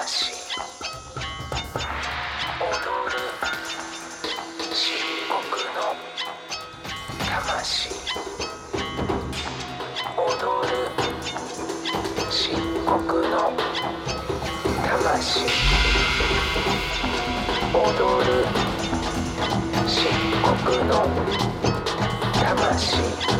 走る踊る漆黒の魂。踊る漆黒の魂。踊る漆黒の魂。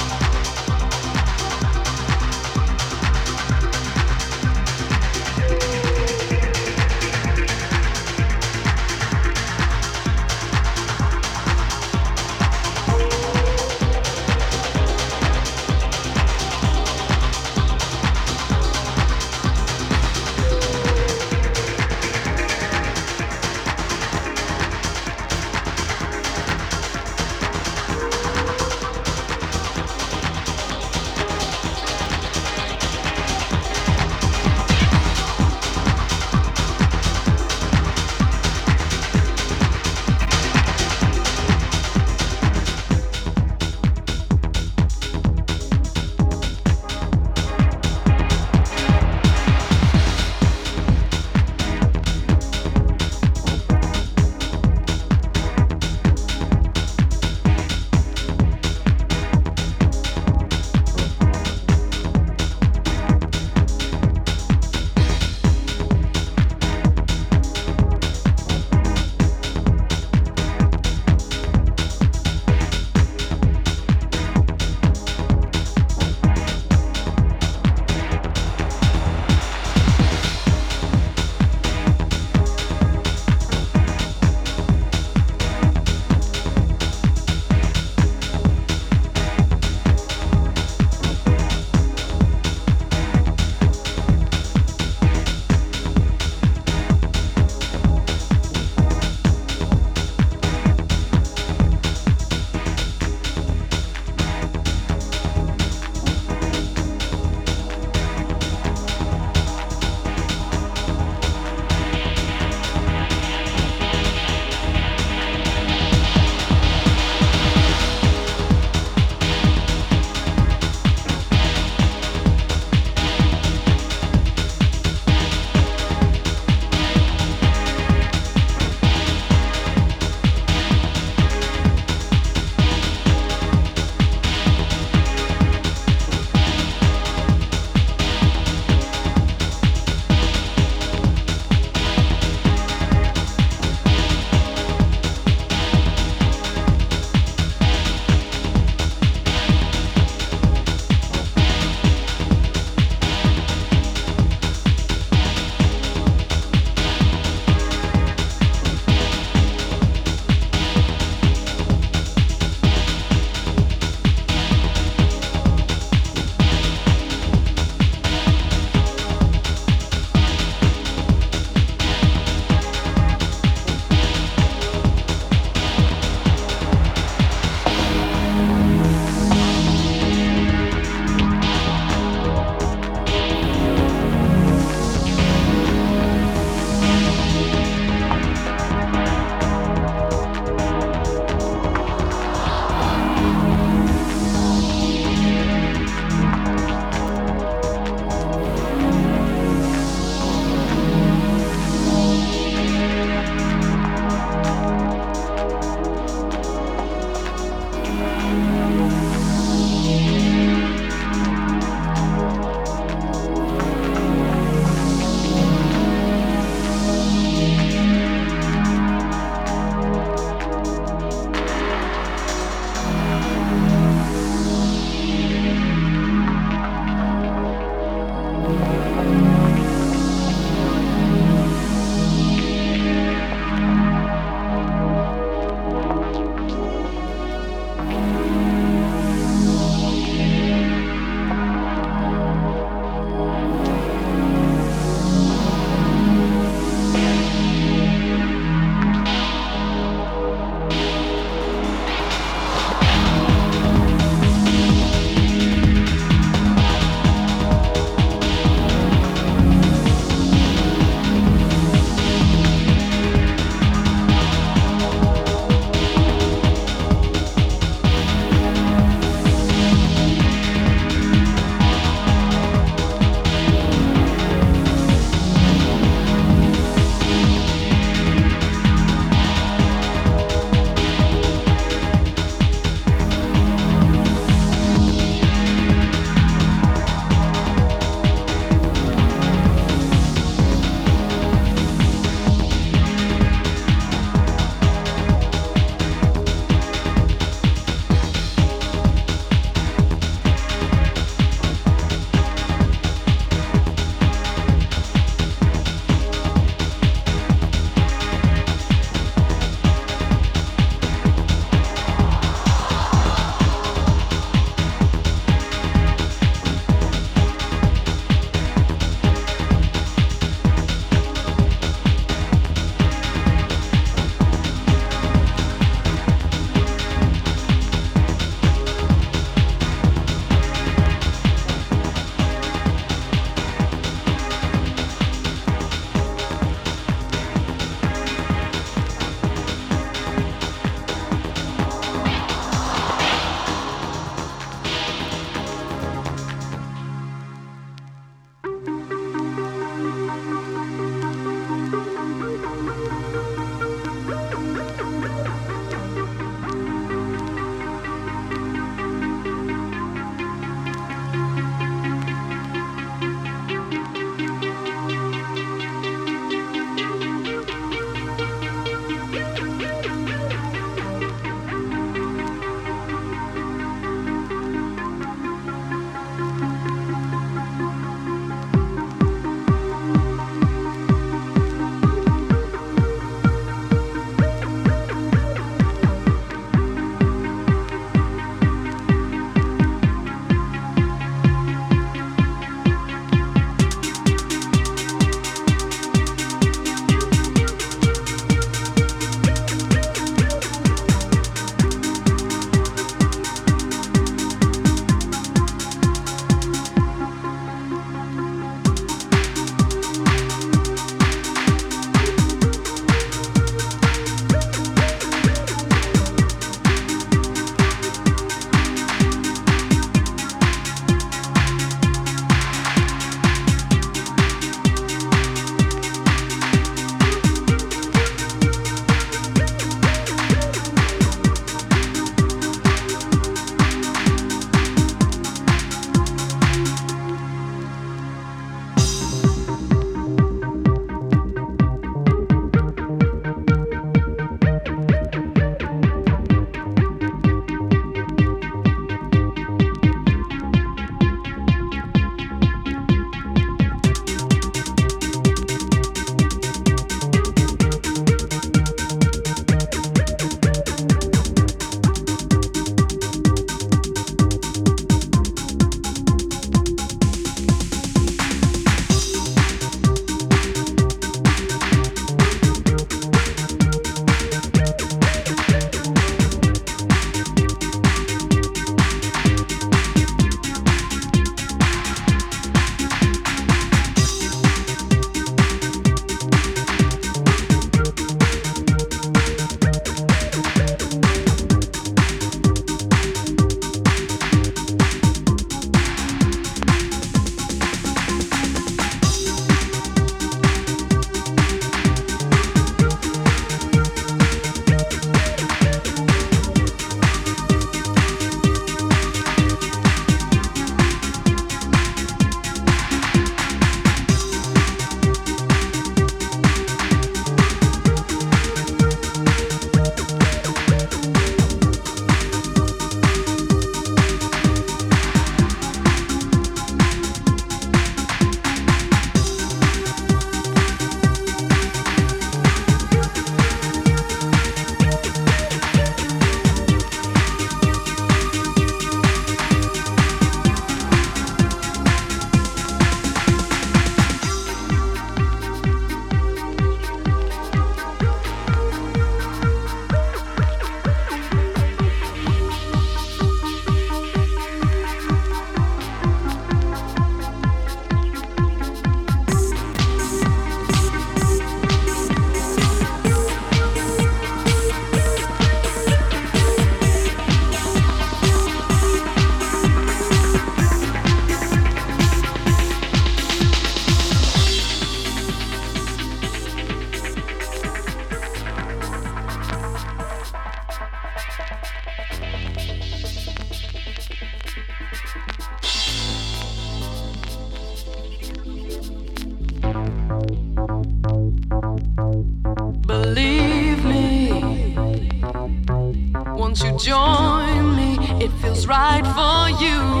Join me? It feels right for you